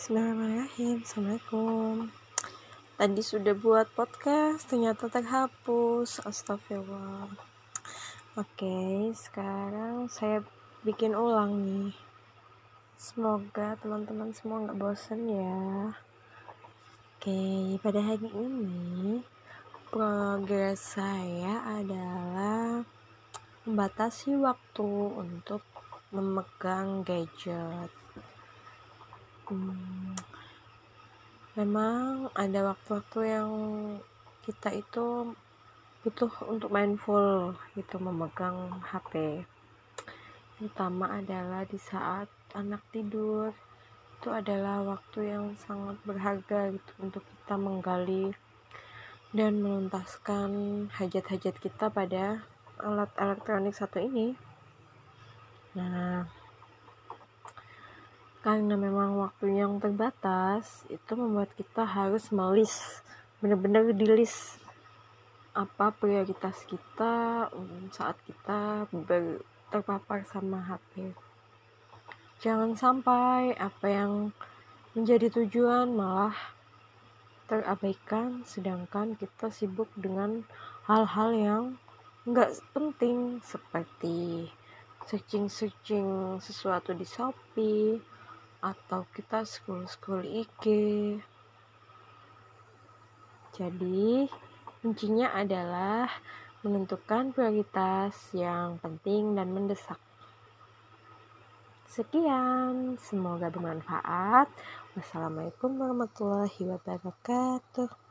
Bismillahirrahmanirrahim. Assalamualaikum. Tadi sudah buat podcast Ternyata terhapus. Astagfirullah. Oke sekarang saya bikin ulang nih. Semoga teman-teman semua gak bosan ya. Oke pada hari ini Progres saya adalah Membatasi waktu untuk memegang gadget hmm, memang ada waktu-waktu yang kita itu butuh untuk mindful gitu memegang HP terutama adalah di saat anak tidur itu adalah waktu yang sangat berharga gitu untuk kita menggali dan menuntaskan hajat-hajat kita pada alat elektronik satu ini. Nah karena memang waktu yang terbatas itu membuat kita harus melis benar-benar di list apa prioritas kita saat kita ber, terpapar sama HP jangan sampai apa yang menjadi tujuan malah terabaikan sedangkan kita sibuk dengan hal-hal yang nggak penting seperti searching-searching sesuatu di Shopee atau kita scroll-scroll IG. Jadi, kuncinya adalah menentukan prioritas yang penting dan mendesak. Sekian, semoga bermanfaat. Wassalamualaikum warahmatullahi wabarakatuh.